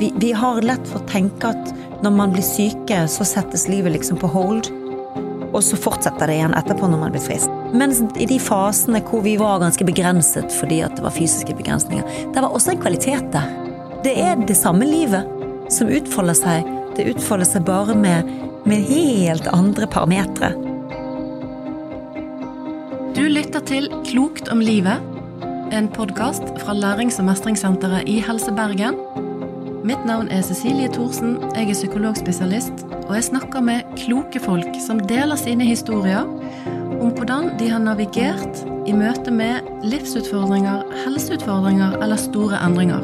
Vi, vi har lett for å tenke at når man blir syke, så settes livet liksom på hold. Og så fortsetter det igjen etterpå når man blir frisk. Mens i de fasene hvor vi var ganske begrenset fordi at det var fysiske begrensninger, det var også en kvalitet der. Det er det samme livet som utfolder seg. Det utfolder seg bare med, med helt andre parametere. Du lytter til Klokt om livet, en podkast fra Lærings- og mestringssenteret i Helse Bergen. Mitt navn er Cecilie Thorsen, jeg er psykologspesialist, og jeg snakker med kloke folk som deler sine historier om hvordan de har navigert i møte med livsutfordringer, helseutfordringer eller store endringer.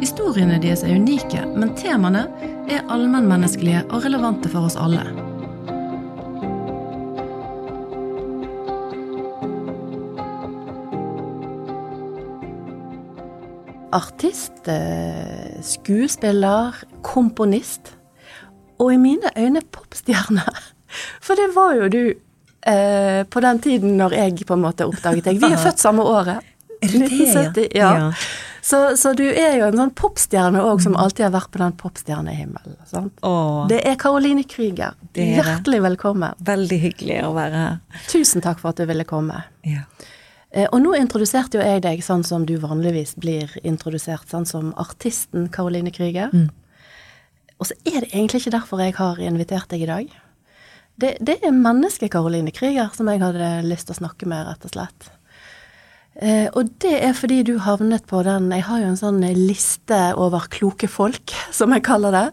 Historiene deres er unike, men temaene er allmennmenneskelige og relevante for oss alle. Artist, eh, skuespiller, komponist. Og i mine øyne popstjerne. For det var jo du eh, på den tiden når jeg på en måte oppdaget deg. Vi er født samme året. Er det det, ja? 1970, ja. Ja. Så, så du er jo en sånn popstjerne òg, som alltid har vært på den popstjernehimmelen. sant? Åh, Det er Caroline Krüger. Er. Hjertelig velkommen. veldig hyggelig å være her. Tusen takk for at du ville komme. Ja. Eh, Og nå introduserte jo jeg deg sånn som du vanligvis blir introdusert, sånn som artisten Caroline Krüger. Mm. Og så er det egentlig ikke derfor jeg har invitert deg i dag. Det, det er mennesket Caroline Krüger som jeg hadde lyst til å snakke med, rett og slett. Eh, og det er fordi du havnet på den Jeg har jo en sånn liste over kloke folk, som jeg kaller det.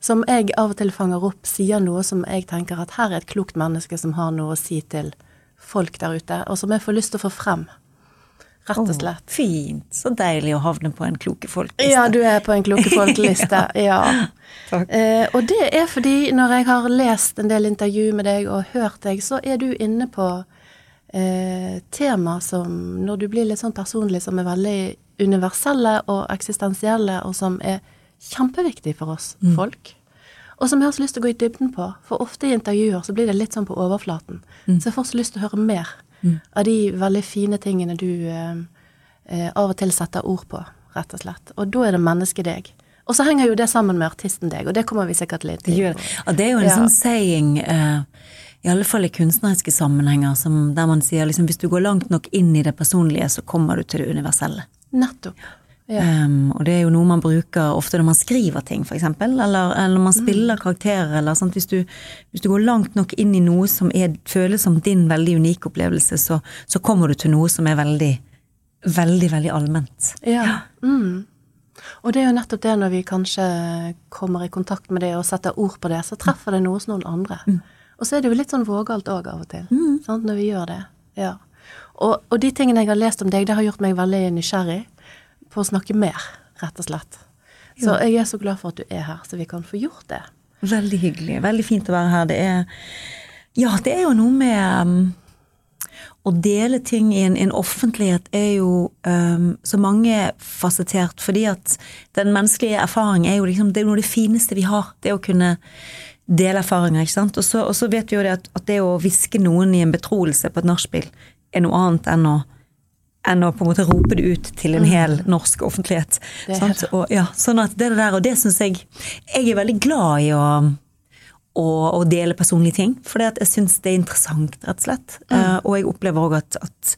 Som jeg av og til fanger opp, sier noe som jeg tenker at her er et klokt menneske som har noe å si til folk der ute, og som jeg får lyst til å få frem. Rett og slett. slett. fint. Så deilig å havne på en kloke folk-liste. Ja, du er på en kloke folk-liste. ja. Takk. Eh, og det er fordi når jeg har lest en del intervju med deg og hørt deg, så er du inne på eh, tema som, når du blir litt sånn personlig, som er veldig universelle og eksistensielle, og som er kjempeviktig for oss folk. Og som jeg har så lyst til å gå i dybden på, for ofte i intervjuer så blir det litt sånn på overflaten. Så jeg får så lyst til å høre mer av de veldig fine tingene du eh, eh, av og til setter ord på, rett og slett. Og da er det mennesket deg. Og så henger jo det sammen med artisten deg, og det kommer vi sikkert litt Det, inn ja, det er jo en Ja. sånn saying, eh, i alle fall i kunstneriske sammenhenger, som, der man sier liksom hvis du går langt nok inn i det personlige, så kommer du til det universelle. Nettopp. Ja. Um, og det er jo noe man bruker ofte når man skriver ting, eksempel, eller, eller man Mm. spiller karakterer, eller sant. Hvis du, hvis du går langt nok inn i noe som er, føles som din veldig unike opplevelse, så, så kommer du til noe som er veldig, veldig, veldig allment. Ja. Mm. Og det er jo nettopp det når vi kanskje kommer i kontakt med det og setter ord på det, så treffer det noe hos noen andre. Og så er det jo litt sånn vågalt òg av og til, sant, når vi gjør det. Ja. Og, og de tingene jeg har lest om deg, det har gjort meg veldig nysgjerrig på å snakke mer, rett og slett. Så jeg er så glad for at du er her, så vi kan få gjort det. Veldig hyggelig. Veldig fint å være her. Det er Ja, det er jo noe med um, å dele ting i en, en offentlighet er jo um, så mangefasettert, fordi at den menneskelige erfaring er jo liksom Det er noe av det fineste vi har. Det å kunne dele erfaringer, ikke sant. Og så, vet vi jo det at, at det å hviske noen i en betroelse på et nachspiel er noe annet enn å enn å på en måte rope det ut til en hel norsk offentlighet. Og, ja, sånn at det der, og det syns jeg Jeg er veldig glad i å, å, å dele personlige ting, for jeg syns det er interessant, rett og slett. Eh, og jeg opplever òg at, at,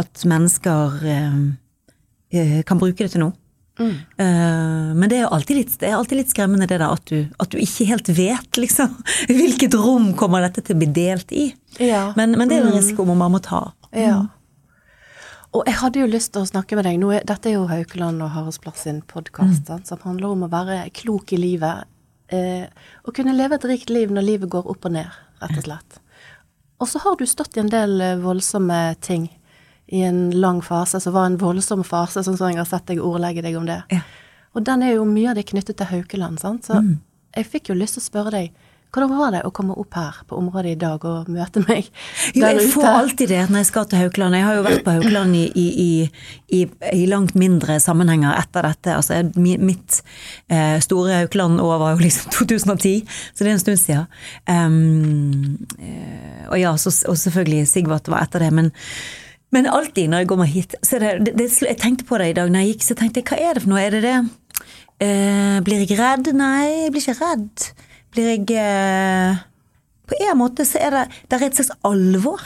at mennesker uh, kan bruke det til noe. Eh, men det er jo alltid litt, det er alltid litt skremmende det der at du, at du ikke helt vet, liksom. Hvilket rom kommer dette til å bli delt i? Ja. Men, men det er en risiko man må ta. Ja. Og jeg hadde jo lyst til å snakke med deg. Nå dette er jo Haukeland og Haraldsplass sin podkast, som handler om å være klok i livet. Eh, og kunne leve et rikt liv når livet går opp og ned, rett og slett. Og så har du stått i en del eh, voldsomme ting i en lang fase, som var en voldsom fase, sånn som jeg har sett deg ordlegge deg om det. Ja. Og den er jo mye av det knyttet til Haukeland, sant. Så jeg fikk jo lyst til å spørre deg, hvordan var det å komme opp her på området i dag og møte meg Jo, der jeg ute? får alltid det når jeg skal til Haukeland. Jeg har jo vært på Haukeland i, i, i, i, i langt mindre sammenhenger etter dette. Altså, mitt eh, store Haukeland-år var jo liksom 2010, så det er en stund siden. Eh, og ja, så, og selvfølgelig Sigvart var etter det, men men alltid når jeg kommer hit så det, det, det, Jeg tenkte på det i dag når jeg gikk, så tenkte jeg hva er det for noe? Er det det Eh, blir jeg redd? Nei, jeg blir ikke redd. Blir jeg eh, På en måte så er det, det er et slags alvor.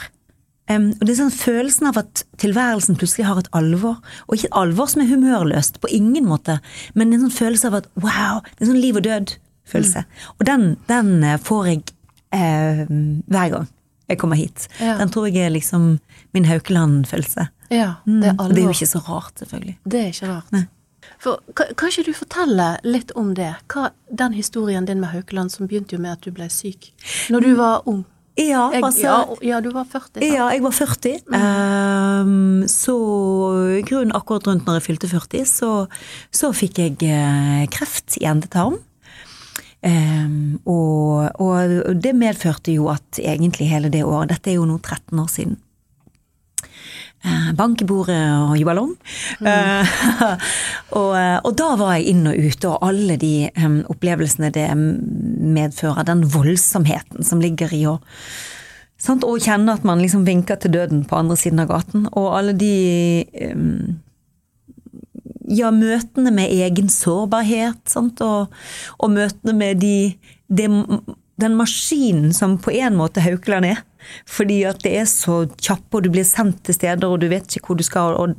Um, og det er sånn følelsen av at tilværelsen plutselig har et alvor. Og ikke et alvor som er humørløst, på ingen måte, men en sånn følelse av at wow, det er en sånn liv og død-følelse. Og den, den eh, får jeg eh, hver gang jeg kommer hit. Ja. Den tror jeg er liksom min Haukeland-følelse. Ja, Mm, det er alvor. og det er jo ikke så rart, selvfølgelig. Det er ikke rart. Nei. For, kan, kan ikke du fortelle litt om det? Hva, den historien din med Haukeland som begynte jo med at du ble syk når du var ung. Ja, Jeg, altså ja, ja, du var 40. sant? Ja, jeg var 40. Ehm, så i grunnen akkurat rundt når jeg fylte 40, så, så fikk jeg eh, kreft i endetarm. Um, og, og det medførte jo at egentlig hele det året Dette er jo nå 13 år siden. Eh, Bank i bordet og jubalong. Mm. og, og da var jeg inn og ute, og alle de um, opplevelsene det medfører, den voldsomheten som ligger i å sant, Og kjenne at man liksom vinker til døden på andre siden av gaten, og alle de um, ja, møtene med egen sårbarhet, sant, og, og møtene med de, de den maskinen som på en måte Haukeland er. Fordi at det er så kjappe, og du blir sendt til steder, og du vet ikke hvor du skal. og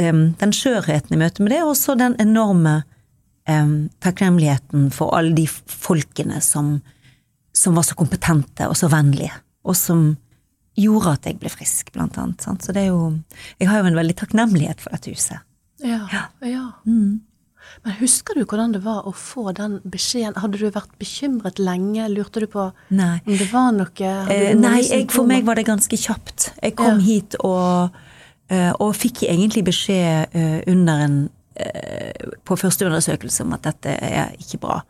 um, Den skjørheten i møte med det, og så den enorme um, takknemligheten for alle de folkene som, som var så kompetente og så vennlige, og som gjorde at jeg ble frisk, blant annet. Sant? Så det er jo Jeg har jo en veldig takknemlighet for dette huset. Ja, ja. Mm. Men husker du hvordan det var å få den beskjeden? Hadde du vært bekymret lenge? Lurte du på Nei. om det var noe? Eh, nei, jeg, for meg var det ganske kjapt. Jeg kom Ja. hit og, eh, og fikk egentlig beskjed eh, under en eh, på første undersøkelse om at dette er ikke bra.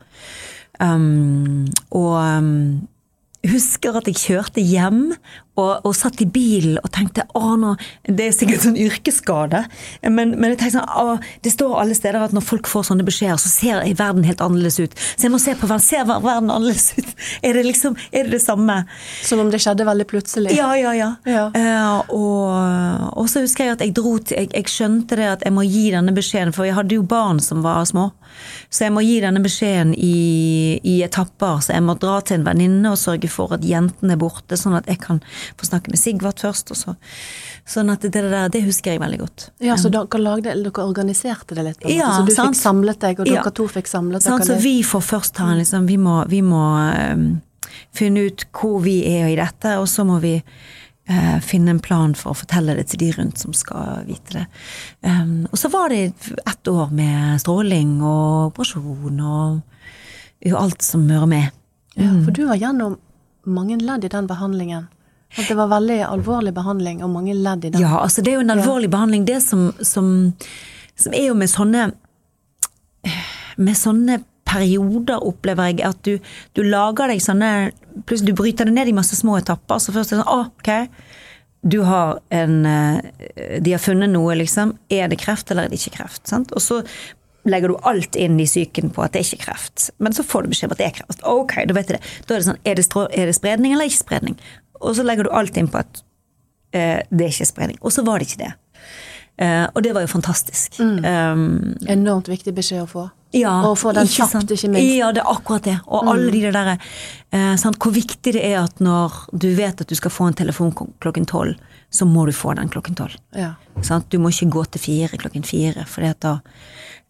Um, og um, husker at jeg kjørte hjem og, og satt i bilen og tenkte å nå, det er sikkert sånn yrkesskade, men, men jeg tenkte sånn, å, det står alle steder at når folk får sånne beskjeder, så ser verden helt annerledes ut. Så jeg må se på verden, ser verden annerledes ut? Er det liksom, er det det samme? Som om det skjedde veldig plutselig? Ja, ja, ja. Ja. Uh, og, og så husker jeg at jeg dro til jeg, jeg skjønte det at jeg må gi denne beskjeden, for jeg hadde jo barn som var små. Så jeg må gi denne beskjeden i, i etapper. Så jeg må dra til en venninne og sørge for at jentene er borte, sånn at jeg kan få snakke med Sigvart først. Og så. Sånn at det der, det husker jeg veldig godt. Ja, så dere, lagde, dere organiserte det litt? på en måte, Ja, så du sant. fikk samlet deg, og dere Ja. to fikk samlet Sant, dere så vi får først ta en liksom, vi må, vi må um, finne ut hvor vi er i dette, og så må vi eh, finne en plan for å fortelle det til de rundt som skal vite det. Um, og så var det ett år med stråling og operasjon og jo alt som hører med. Ja, for du var gjennom mange ledd i den behandlingen. At det var veldig alvorlig behandling og mange ledd i den. Ja, altså det er jo en alvorlig behandling. Det som, som, som er jo med sånne Med sånne perioder, opplever jeg, at du, du lager deg sånne Plutselig du bryter det ned i masse små etapper. Så først er det sånn, å, ok, du har en eh, De har funnet noe, liksom. Er det kreft, eller er det ikke kreft? Sant? Og så legger du alt inn i psyken på at det er ikke kreft. Men så får du beskjed om at det er kreft. Ok, da vet du det. Da er det sånn, er det, er det spredning eller ikke spredning? Og så legger du alt inn på at uh, det er ikke spredning. Og så var det ikke det. Uh, og det var jo fantastisk. Um, Enormt viktig beskjed å få. ja, og få den kjapt, sant? ikke minst. Ja, det er akkurat det. Og alle de der uh? Hvor viktig det er at når du vet at du skal få en telefon klokken tolv, så må du få den klokken tolv. Ja. Du må ikke gå til fire klokken fire. For da,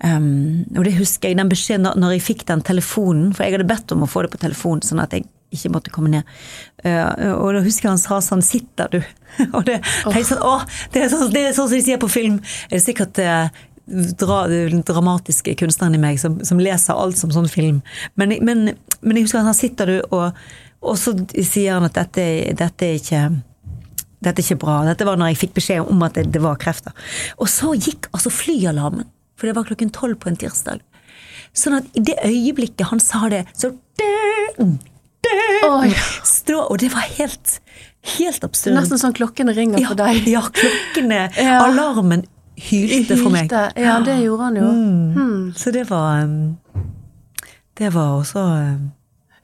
um, og det husker jeg, den beskjeden når, jeg fikk den telefonen, for jeg hadde bedt om å få det på telefon, sånn at jeg ikke måtte komme ned. Uh, og da husker jeg han sa sånn 'sitter du?' og det, oh. sånn, å, det, er sånn, det er sånn som de sier på film. Det er sikkert uh, dra, dramatiske kunstneren i meg som, som leser alt som sånn film. Men, men, men jeg husker han sa 'sitter du?' og, og så sier han at dette, dette er ikke dette er ikke bra. Dette var når jeg fikk beskjed om at det, det var krefter. Og så gikk altså flyalarmen, for det var klokken tolv på en tirsdag. Sånn at i det øyeblikket han sa det, så Oi. Og det var helt, helt absurd. Nesten sånn klokkene ringer ja, for deg. ja, klokkene Ja. Alarmen hylte for meg. Ja, det gjorde han jo. Hmm. Så det var um, Det var også um,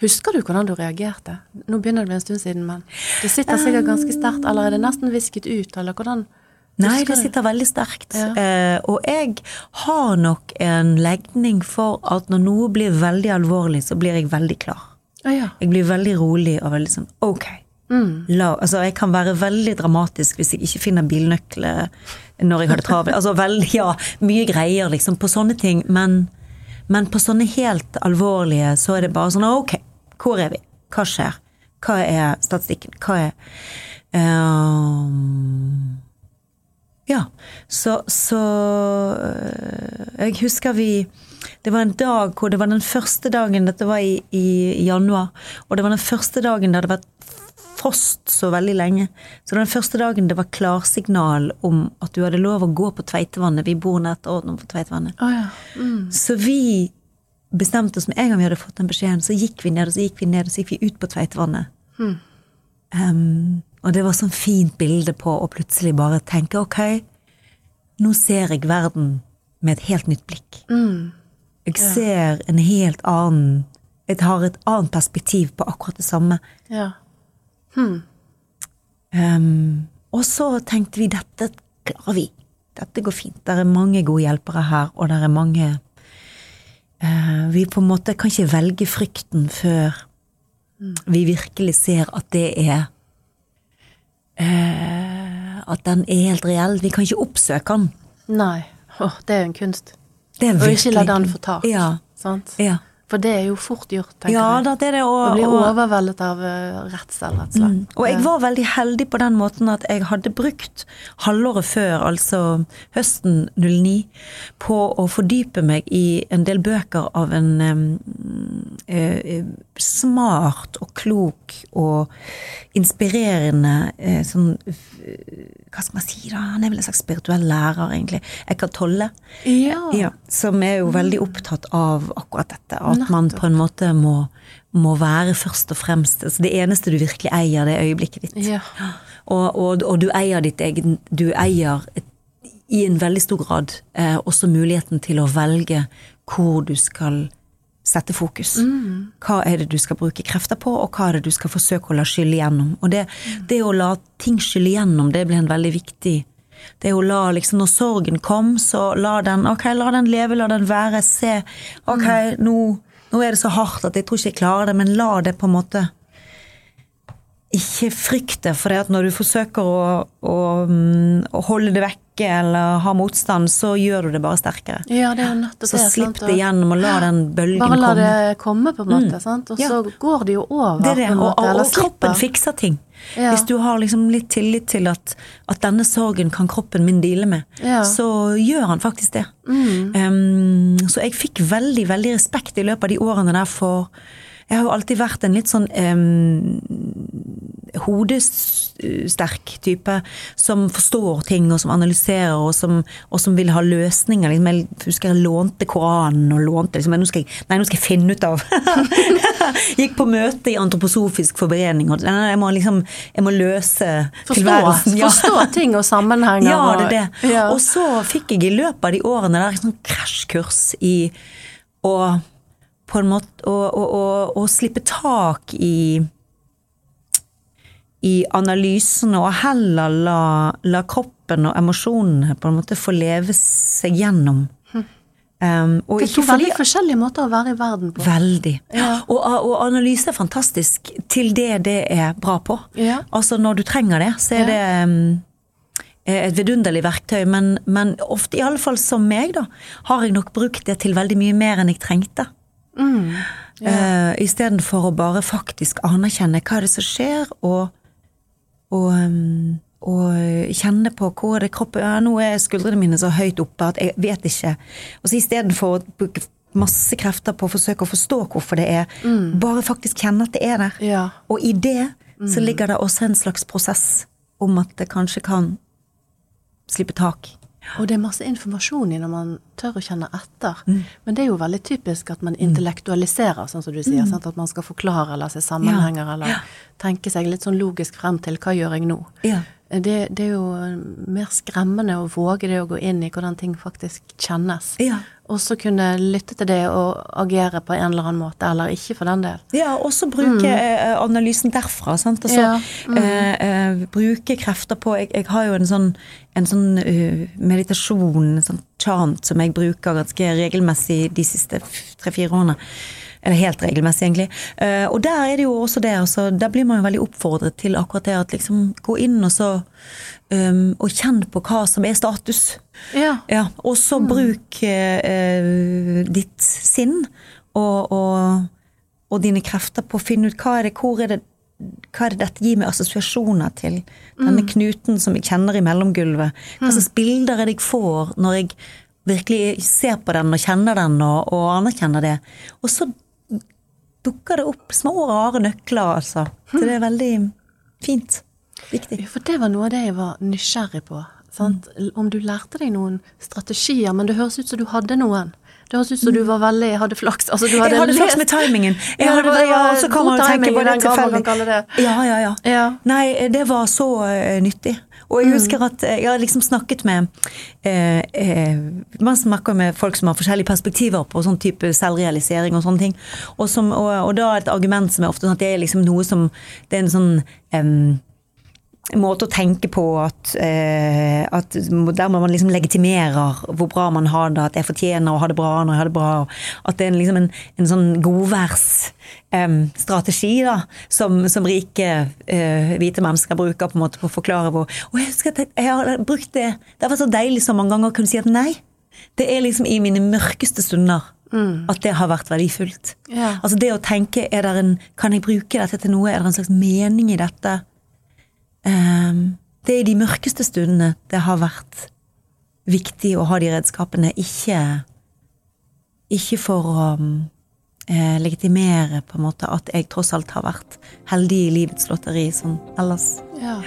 Husker du hvordan du reagerte? Nå begynner det å bli en stund siden, men det sitter sikkert ganske sterkt. Eller er det nesten visket ut, eller hvordan Nei, det sitter veldig sterkt. Ja. Eh, og jeg har nok en legning for at når noe blir veldig alvorlig, så blir jeg veldig klar. Ah, ja. Jeg blir veldig rolig og veldig sånn ok. Mm. La, altså jeg kan være veldig dramatisk hvis jeg ikke finner bilnøkler når jeg har det travelt. Altså veldig, ja, mye greier liksom på sånne ting, men, men på sånne helt alvorlige så er det bare sånn ok, hvor er vi? Hva skjer? Hva er statistikken? Hva er um, Ja, så, så øh, Jeg husker vi Det var en dag hvor det var den første dagen Dette var i, i januar, og det var den første dagen det hadde vært frost så veldig lenge. Så den første dagen det var klarsignal om at du hadde lov å gå på Tveitevannet. Vi bor nært Årdnum på Tveitevannet. Oh, ja. Mm. Så vi bestemte oss med en gang vi hadde fått den beskjeden, så gikk vi ned, og så gikk vi ned, og så gikk vi ut på Tveitevannet. Mm. Um, og det var sånn fint bilde på å plutselig bare tenke ok, nå ser jeg verden med et helt nytt blikk. Mm. Jeg ser en helt annen Jeg har et annet perspektiv på akkurat det samme. Ja. Hmm. Um, og så tenkte vi dette klarer vi. Dette går fint. Det er mange gode hjelpere her, og det er mange Vi på en måte kan ikke velge frykten før vi virkelig ser at det er eh, At den er helt reell. Vi kan ikke oppsøke den. Nei. Det er jo en kunst. Det er virkelig. Og ikke la den få tak. Ja. Sant? ja. For det er jo fort gjort, tenker ja jeg. da, det er det. Å Og, bli overveldet av uh, redsel, rett og slett. Mm. Og jeg var veldig heldig på den måten at jeg hadde brukt halvåret før, altså høsten 09, på å fordype meg i en del bøker av en um, uh, smart og klok og inspirerende uh, sånn uh, Hva skal man si, da? Han er vel en slags spirituell lærer, egentlig. Eckhart Tolle. Ja. Ja, som er jo veldig opptatt av akkurat dette. At man på en måte må, må være først og fremst altså Det eneste du virkelig eier, det er øyeblikket ditt. Ja. Og, og, og du eier ditt egen Du eier et, i en veldig stor grad eh, også muligheten til å velge hvor du skal sette fokus. Hva er det du skal bruke krefter på, og hva er det du skal forsøke å la skylle igjennom. Og det, det å la ting skylle igjennom, det ble en veldig viktig det å la liksom Når sorgen kom, så la den ok, la den leve, la den være. Se ok, nå, nå er det så hardt at jeg tror ikke jeg klarer det, men la det på en måte ikke frykte, for det at når du forsøker å, å, mm, å holde det vekke eller ha motstand, så gjør du det bare sterkere. ja, det er nettopp Så det. slipp sant? det gjennom og la den bølgen komme. Bare la komme. det komme, på en måte. Sant? Og Ja. så går det jo over, Det er det, og, måte. og, og kroppen fikser ting. Ja. Hvis du har liksom litt tillit til at, at denne sorgen kan kroppen min deale med, Ja. så gjør han faktisk det. Mm. Um, så jeg fikk veldig, veldig respekt i løpet av de årene der for Jeg har jo alltid vært en litt sånn um, hodesterk type som forstår ting, og som analyserer, og som, og som vil ha løsninger. Liksom, jeg husker jeg lånte Koranen og lånte liksom, nå skal jeg, Nei, nå skal jeg finne ut av Gikk på møte i Antroposofisk forening, og nei, jeg må liksom Jeg må løse Forstå, tilværelsen. Ja. forstå ting og sammenhenger. Ja, det er det. Ja. Og så fikk jeg i løpet av de årene der sånn krasjkurs i å på en måte å, å, å, å slippe tak i i analysene, og heller la, la kroppen og emosjonene på en måte få leve seg gjennom. Um, og Det er to fordi veldig forskjellige måter å være i verden på. Veldig. Ja. Og, og analyse er fantastisk til det det er bra på. Ja. Altså når du trenger det, så er Ja. det um, et vidunderlig verktøy, men, men ofte, fall som meg, da, har jeg nok brukt det til veldig mye mer enn jeg trengte. Mm. Uh, Istedenfor å bare faktisk anerkjenne hva er det som skjer, og, og, um, og kjenne på hvor er det kroppen ja, Nå er skuldrene mine så høyt oppe at jeg vet ikke. Og så istedenfor å bruke masse krefter på å forsøke å forstå hvorfor det er, bare faktisk kjenne at det er der. Ja. Og i det så ligger det også en slags prosess om at det kanskje kan slippe tak. Og det er masse informasjon i når man tør å kjenne etter. Mm. Men det er jo veldig typisk at man intellektualiserer, sånn som du sier. Sant? At man skal forklare eller se sammenhenger, eller tenke seg litt sånn logisk frem til hva gjør jeg nå? Ja. Det, det er jo mer skremmende å våge det å gå inn i hvordan ting faktisk kjennes. Ja. Og så kunne lytte til det og agere på en eller annen måte, eller ikke for den del. Ja, og så bruke mm. analysen derfra. Sant? Og så Ja, eh, eh, bruke krefter på jeg, jeg har jo en sånn, en sånn uh, meditasjon, en sånn chant, som jeg bruker ganske regelmessig de siste tre-fire årene. Eller helt regelmessig, egentlig. Eh, og der er det jo også det. Altså, der blir man jo veldig oppfordret til akkurat det at liksom gå inn og så um, Og kjenn på hva som er status. Ja. Ja, og så bruk eh, eh, ditt sinn og, og, og dine krefter på å finne ut hva er det, hvor er det, hva er det dette gir meg assosiasjoner til? Denne knuten som jeg kjenner i mellomgulvet. Hva slags bilder er det jeg får når jeg virkelig ser på den og kjenner den og, og anerkjenner det? Og så dukker det opp små, rare nøkler, altså. Så det er veldig fint. Viktig. Ja, For det var noe av det jeg var nysgjerrig på. Sant? Om du lærte deg noen strategier, men det høres ut som du hadde noen. Det høres ut som du var veldig, hadde flaks. Altså, du hadde Jeg hadde flaks med timingen. Jeg Ja, hadde, det var- ja, så kan man tenke på det tilfeldig. Ja, ja, ja. Ja. Nei, det var så uh, nyttig. Og jeg husker at eh, jeg har liksom snakket med eh, eh, Man snakker med folk som har forskjellige perspektiver på sånn type selvrealisering og sånne ting. Og, som, og, og da et argument som er ofte sånn at det er liksom noe som Det er en sånn em, måte å tenke på at, eh, at der man liksom legitimerer hvor bra man har det, at jeg fortjener å ha det bra når jeg har det bra. At det er liksom en, en sånn godværsstrategi da, som, som rike eh, hvite mennesker bruker på en måte på å forklare hvor Og jeg husker at jeg, har brukt det Det har vært så deilig så mange ganger å kunne si at nei. Det er liksom i mine mørkeste stunder at det har vært verdifullt. Ja. Altså det å tenke, er det en, kan jeg bruke dette til noe? Er det en slags mening i dette? Ehm, det er i de mørkeste stundene det har vært viktig å ha de redskapene, ikke, ikke for å eh, legitimere på en måte at jeg tross alt har vært heldig i livets lotteri sånn ellers. Ja.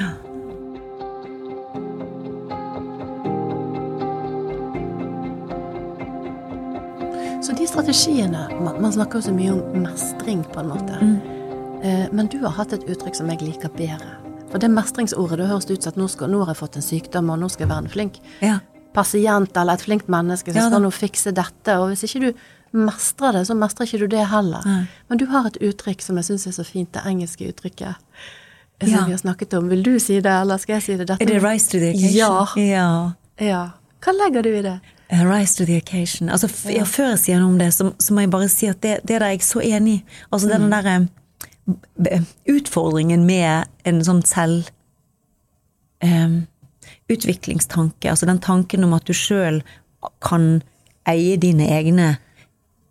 Så de strategiene Man, man snakker jo så mye om mestring, på en måte. Eh, men du har hatt et uttrykk som jeg liker bedre. For det mestringsordet det høres ut som at nå, skal, nå har jeg fått en sykdom, og nå skal jeg være en flink Ja. pasient eller et flinkt menneske som Ja skal nå fikse dette. Og hvis ikke du mestrer det, så mestrer ikke du det heller. Nei. Men du har et uttrykk som jeg syns er så fint, det engelske uttrykket. Som Ja. Vi har snakket om. Vil du si det, eller skal jeg si det? Dette Er det rise to the occasion? Ja. ja. Ja. Hva legger du i det? Eh, Rise to the occasion. Altså, ja, før jeg sier noe om det, så, så må jeg bare si at det, det der er så enig i. Altså den derre b- utfordringen med en sånn selv um, utviklingstanke, altså den tanken om at du sjøl kan eie dine egne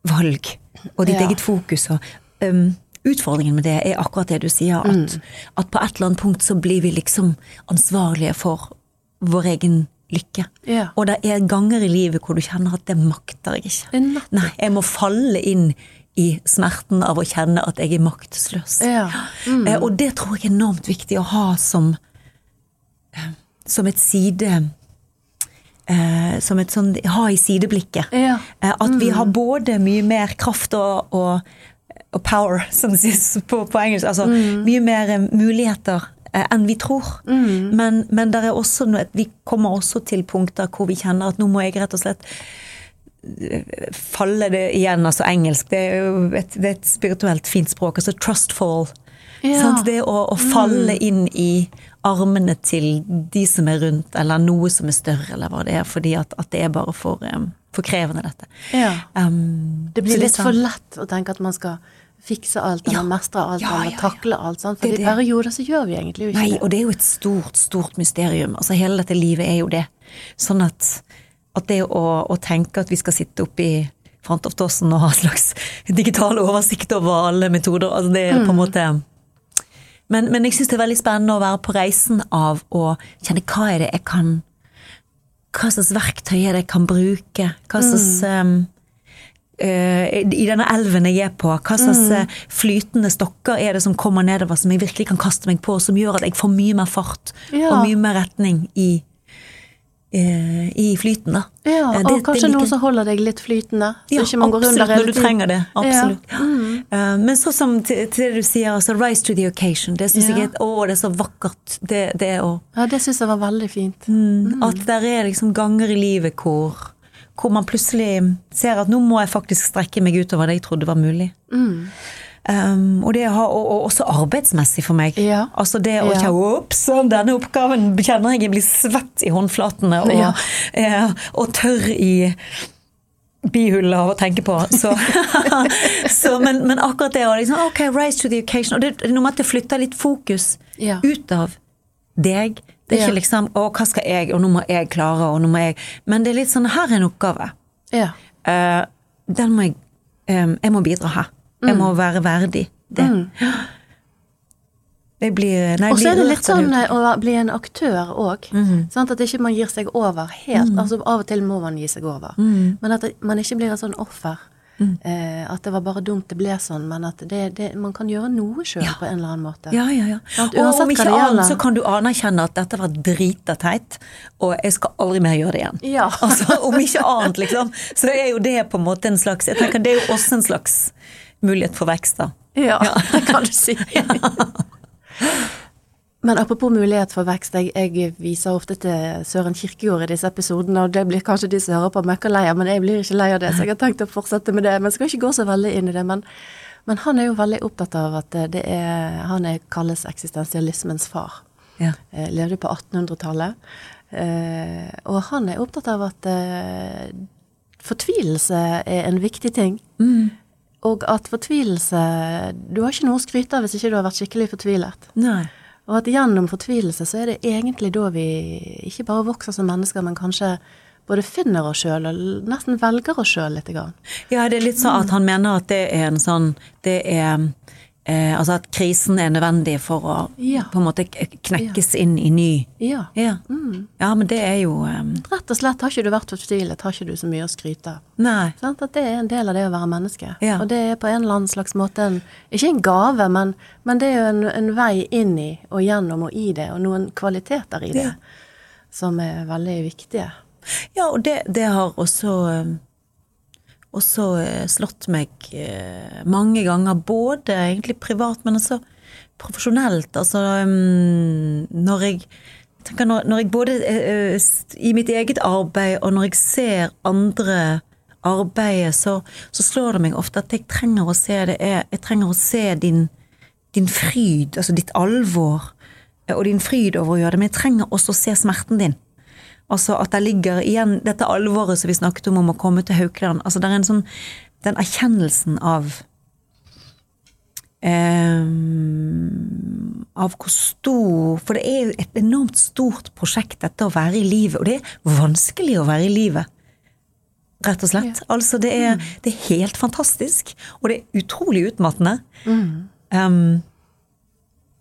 valg og ditt Ja. eget fokus. Og, um, utfordringen med det er akkurat det du sier, at, at på et eller annet punkt så blir vi liksom ansvarlige for vår egen lykke. Ja. Og det er ganger i livet hvor du kjenner at det makter jeg ikke. Nei, jeg må falle inn i smerten av å kjenne at jeg er maktesløs. Ja. Mm. Eh, Og det tror jeg er enormt viktig å ha som, som et side eh, Som et sånn Ha i sideblikket. Ja. Mm. At vi har både mye mer kraft og, og, og power, som det sies på, på engelsk. Altså mye mer muligheter enn vi tror. Men, men noe, vi kommer også til punkter hvor vi kjenner at nå må jeg rett og slett eh, falle det igjen, altså engelsk. Det er jo et, det er et spirituelt fint språk. Altså trustfall. Ja. Det å, å falle inn i armene til de som er rundt, eller noe som er større, eller hva det er, fordi at, at det er bare for, um, for krevende, dette. Ja. Um, Det blir litt sånn- for lett å tenke at man skal fikse alt eller Ja. mestre alt Ja, eller ja, takle alt. Sant? For Det i det. perioder så gjør vi egentlig jo ikke Nei, det. og det er jo et stort, stort mysterium. Altså Hele dette livet er jo det. Sånn at, at det å, å tenke at vi skal sitte oppe i Fantoftossen og ha en slags digital oversikt over alle metoder, altså det er på en måte Men, men jeg syns det er veldig spennende å være på reisen av å kjenne hva er det jeg kan Hva slags verktøy er det jeg kan bruke? Hva slags um, uh, I denne elven jeg er på, hva slags mm. flytende stokker er det som kommer nedover som jeg virkelig kan kaste meg på, som gjør at jeg får mye mer fart Ja. og mye mer retning i, eh, i flyten, da. Ja, Eh, og det- kanskje det noe som holder deg litt flytende. Så Ja, ikke man går absolutt, når du trenger det. Absolutt. Ja. Mm. Eh, Men sånn som til, til det du sier, altså rise to the occasion, det syns Ja. jeg å, det er så vakkert. Det, det å Ja, det syns jeg var veldig fint. Mm. At det er liksom ganger i livet hvor, hvor man plutselig ser at nå må jeg faktisk strekke meg utover det jeg trodde var mulig. Mm. Um, og, det har, og, og også arbeidsmessig for meg. Ja. Altså det å Ja. Ops, denne oppgaven kjenner jeg jeg blir svett i håndflatene og, Ja. eh, og tørr i bihullet av å tenke på. Så, så, men, men akkurat det å liksom, ok, rise to the occasion. Og det det er noe med at det flytter litt fokus Ja. ut av deg. Det er ikke liksom 'Å, hva skal jeg', og 'nå må jeg klare', og 'nå må jeg Men det er litt sånn 'Her er en oppgave'. Ja. Uh, den må jeg um, Jeg må bidra her. Jeg Mm. må være verdig det. Jeg blir Nei, Og så er det litt sånn eh, å bli en aktør òg. Sånn at ikke man gir seg over helt. Altså Av og til må man gi seg over. Men at man ikke blir et sånn offer. Eh, at det var bare dumt det ble sånn, men at det, det, man kan gjøre noe sjøl på en eller annen måte. Ja, ja, ja. Sant, Og om ikke annet så kan du anerkjenne at dette var drita teit, og jeg skal aldri mer gjøre det igjen. Ja. Altså, om ikke annet, liksom. Så er jo det på en måte en slags Jeg tenker det er jo også en slags mulighet for vekst, da. Ja, det kan du si. Men apropos mulighet for vekst, jeg, jeg viser ofte til Søren Kirkegård i disse episodene, og det blir kanskje de som hører på møkkaleie, men jeg blir ikke lei av det, så jeg har tenkt å fortsette med det. Men jeg skal ikke gå så veldig inn i det. Men, men han er jo veldig opptatt av at det er Han er, kalles eksistensialismens far. Ja. Eh, levde på 1800-tallet. Eh, og han er opptatt av at eh, fortvilelse er en viktig ting. Og at fortvilelse Du har ikke noe å skryte av hvis ikke du har vært skikkelig fortvilet. Nei. Og at gjennom fortvilelse så er det egentlig da vi ikke bare vokser som mennesker, men kanskje både finner oss sjøl og nesten velger oss sjøl litt. grann. Ja, det er litt sånn at han mener at det er en sånn Det er eh, Altså at krisen er nødvendig for å Ja. på en måte knekkes knekkes inn i ny Ja. Ja. ja, men det er jo um... Rett og slett har ikke du vært fortvilet, har ikke du så mye å skryte av. Nei. Sånn, At det er en del av det å være menneske. Ja. Og det er på en eller annen slags måte en Ikke en gave, men, men det er jo en, en vei inn i og gjennom og i det, og noen kvaliteter i det Ja. som er veldig viktige. Ja, og det, det har også eh, også så slått meg eh, mange ganger, både egentlig privat, men også profesjonelt. Altså mm, når jeg tenker når, når jeg både eh, eh, i mitt eget arbeid og når jeg ser andre arbeide, så, så slår det meg ofte at jeg trenger å se det er Jeg trenger å se din, din fryd, altså ditt alvor, eh, og din fryd over å gjøre det, men jeg trenger også å se smerten din. Altså at det ligger igjen dette alvoret som vi snakket om om å komme til Haukeland. Altså det er en sånn Den erkjennelsen av Um, Av hvor stor For det er jo et enormt stort prosjekt, dette å være i livet. Og det er vanskelig å være i livet. Rett og slett. Altså det er, det er helt fantastisk. Og det er utrolig utmattende. Um,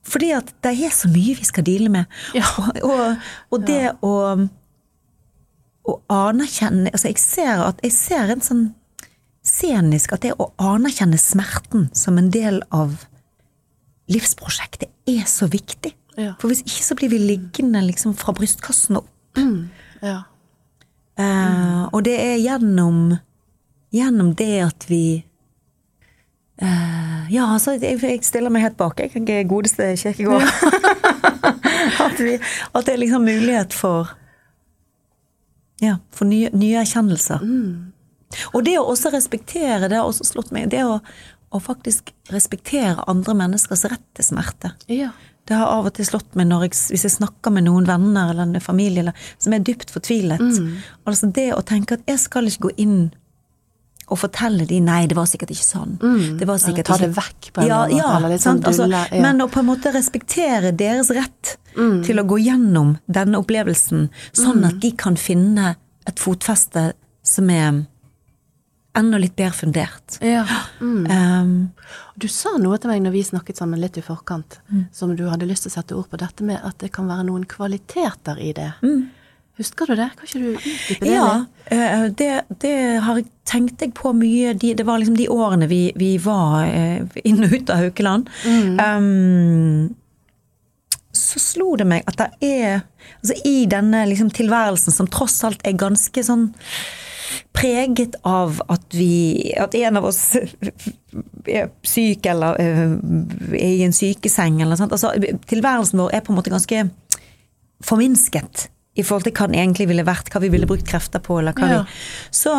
fordi at det er så mye vi skal deale med. Ja. Og, og, og det å å anerkjenne altså jeg ser at jeg ser en sånn scenisk at det å anerkjenne smerten som en del av livsprosjektet er så viktig. Ja. For hvis ikke så blir vi liggende liksom fra brystkassen opp. Ja. Eh, og det er gjennom gjennom det at vi uh, Ja, altså, jeg, jeg stiller meg helt bak. Jeg godeste Kirkegård. at, vi, at det er liksom mulighet for Ja, for nye, nye erkjennelser. Og det å også respektere, det har også slått meg, det å, å faktisk respektere andre menneskers rett til smerte. ja. Det har av og til slått meg jeg, hvis jeg snakker med noen venner eller en familie eller, som er dypt fortvilet. Altså det å tenke at jeg skal ikke gå inn og fortelle de nei, det var sikkert ikke sånn. Det var sikkert Eller ta det vekk på en ja, måte, ja, eller litt sånn sant? Altså, ja. Men å på en måte respektere deres rett til å gå gjennom denne opplevelsen, sånn at de kan finne et fotfeste som er enda litt bedre fundert. ja. Mm. Um, Du sa noe til meg når vi snakket sammen litt i forkant, som du hadde lyst til å sette ord på, dette med at det kan være noen kvaliteter i det. Husker du det? Kan ikke du utdype det? Ja, eh, det, det har jeg tenkt jeg på mye. De, det var liksom de årene vi, vi var eh, inn og ut av Haukeland. Um, så slo det meg at det er Altså i denne liksom, tilværelsen som tross alt er ganske sånn preget av at vi At en av oss er syk eller øh, er i en sykeseng eller noe sånt. Altså, tilværelsen vår er på en måte ganske forminsket i forhold til hva den egentlig ville vært, hva vi ville brukt krefter på, eller hva Ja. vi Så,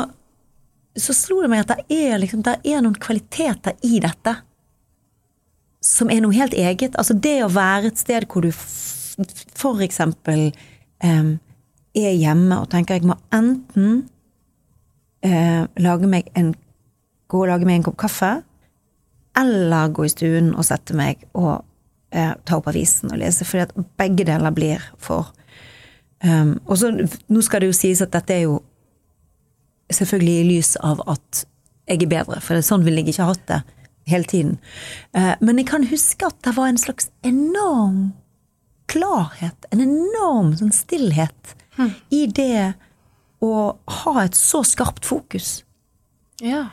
så slo det meg at det er, liksom, det er noen kvaliteter i dette som er noe helt eget. Altså det å være et sted hvor du for eksempel em, er hjemme og tenker jeg må enten uh, lage meg en, gå og lage meg en kopp kaffe, eller gå i stuen og sette meg og uh, ta opp avisen og lese, fordi at begge deler blir for um, Og så, nå skal det jo sies at dette er jo selvfølgelig i lys av at jeg er bedre, for det sånn ville jeg ikke hatt det hele tiden. Uh, men jeg kan huske at det var en slags enorm klarhet, en enorm sånn stillhet i det å ha et så skarpt fokus. Ja.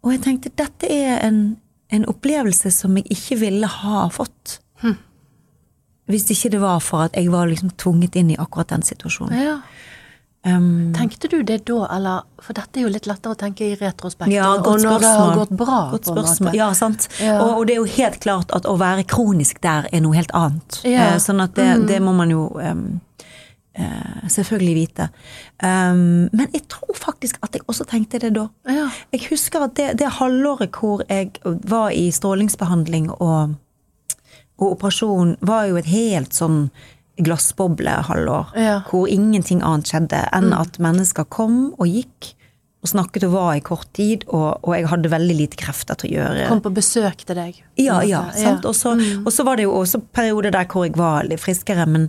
Og jeg tenkte dette er en, en opplevelse som jeg ikke ville ha fått. Hvis ikke det var for at jeg var liksom tvunget inn i akkurat den situasjonen. ja. Um, Tenkte du det da, eller For dette er jo litt lettere å tenke i retrospekt, ja, og, godt og når det har gått bra, Godt spørsmål. Ja, sant. Ja. Og, og det er jo helt klart at å være kronisk der er noe helt annet. Ja. Uh, Sånn at det, det må man jo um, uh, selvfølgelig vite. Um, men jeg tror faktisk at jeg også tenkte det da. Ja. Jeg husker at det, det halvåret hvor jeg var i strålingsbehandling og, og operasjonen var jo et helt sånn glassboblehalvår. Ja. Hvor ingenting annet skjedde enn at mennesker kom og gikk og snakket og var i kort tid, og, og jeg hadde veldig lite krefter til å gjøre Kom på besøk til deg. ja, ja, sant? Og så, og så var det jo også perioder der hvor jeg var litt friskere, men,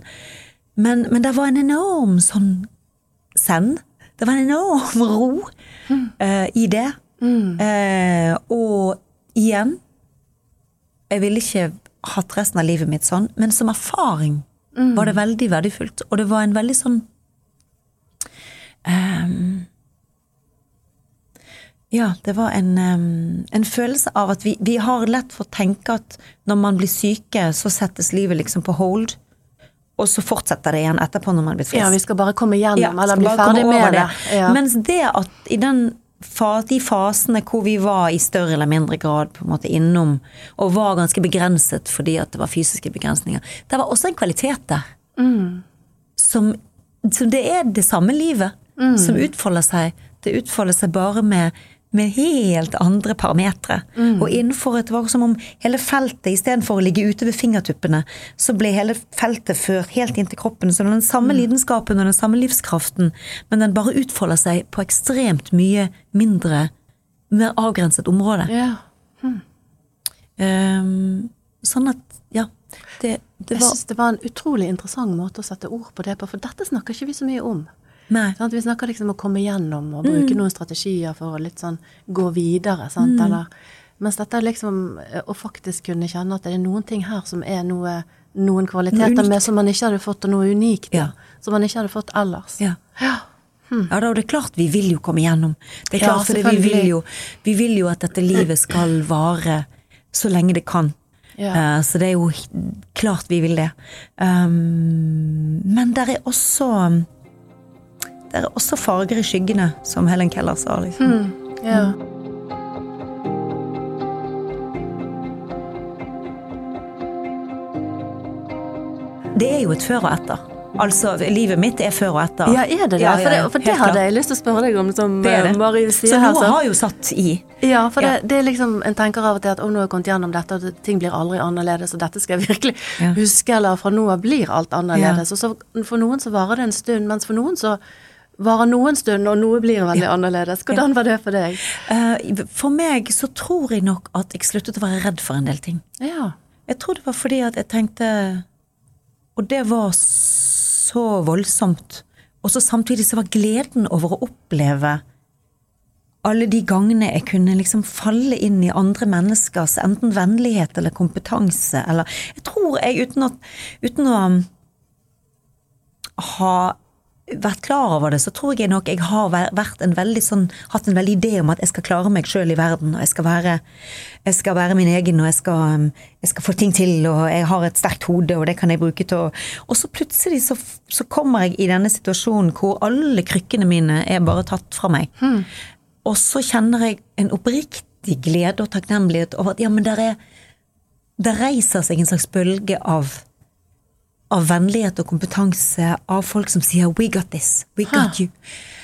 men, men det var en enorm sånn send. Det var en enorm ro eh, i det. Eh, og igjen Jeg ville ikke hatt resten av livet mitt sånn, men som erfaring var det veldig verdifullt. Og det var en veldig sånn um, ja, det var en, um, en følelse av at vi, vi har lett for å tenke at når man blir syke, så settes livet liksom på hold, og så fortsetter det igjen etterpå når man blitt frisk. Ja, vi skal bare komme gjennom, Ja, eller bli ferdig med det. Ja. Mens det at i den de fasene hvor vi var i større eller mindre grad på en måte innom, og var ganske begrenset fordi at det var fysiske begrensninger, det var også en kvalitet der. Mm. Som, som det er det samme livet Mm. som utfolder seg. Det utfolder seg bare med, med helt andre parametere. Mm. Og innenfor et, var som om hele feltet, istedenfor å ligge ute ved fingertuppene, så ble hele feltet ført helt inn til kroppen. Så den samme Mm. lidenskapen og den samme livskraften, men den bare utfolder seg på ekstremt mye mindre, mer avgrenset område. Ja. Um, sånn at, ja. Det, det Jeg var syns det var en utrolig interessant måte å sette ord på det på, for dette snakker ikke vi så mye om. Nei. Sant? Vi snakker liksom om å komme gjennom og bruke noen strategier for å litt sånn gå videre. Sant? Eller, mens dette er liksom eh, å faktisk kunne kjenne at det er noen ting her som er noe, noen kvaliteter med som man ikke hadde fått, og noe unikt. Ja. Som man ikke hadde fått ellers. Ja. Ja. Ja, da, og det er klart vi vil jo komme gjennom. Det er klart, ja, det, vi, vil jo, vi vil jo at dette livet skal vare så lenge det kan. Ja. Uh, så det er jo klart vi vil det. Um, men der er også Der er også farger i skyggene, som Helen Keller sa. Liksom. Ja. Det er jo et før og etter. Altså, livet mitt er før og etter. ja, er det det? Ja, ja, for det, for det hadde jeg lyst til å spørre deg om, som Det er det. eh, Marie sier Så noe så- har jo satt i. Ja, for Ja. Det, det er liksom, en tenker av og til at å, nå har jeg kommet gjennom dette, og ting blir aldri annerledes, og dette skal jeg virkelig Ja. huske, eller fra nå av blir alt annerledes. Og så for noen så varer det en stund, mens for noen så varer noen stund, og noe blir veldig annerledes. Hvordan var det for deg? Eh, For meg så tror jeg nok at jeg sluttet å være redd for en del ting. Ja. Jeg tror det var fordi at jeg tenkte Og det var så voldsomt. Og så samtidig så var gleden over å oppleve alle de gangene jeg kunne liksom falle inn i andre menneskers enten vennlighet eller kompetanse eller Jeg tror jeg, uten, at, uten å ha vært klar over det, så tror jeg nok jeg har vært en veldig sånn, hatt en veldig idé om at jeg skal klare meg sjøl i verden, og jeg skal være, jeg skal være min egen, og jeg skal, um, jeg skal få ting til, og jeg har et sterkt hode, og det kan jeg bruke til å Og så plutselig så, så kommer jeg i denne situasjonen hvor alle krykkene mine er bare tatt fra meg. Og så kjenner jeg en oppriktig glede og takknemlighet over at ja, men der er Det reiser seg en slags bølge av av vennlighet og kompetanse, av folk som sier 'we got this', 'we got you'.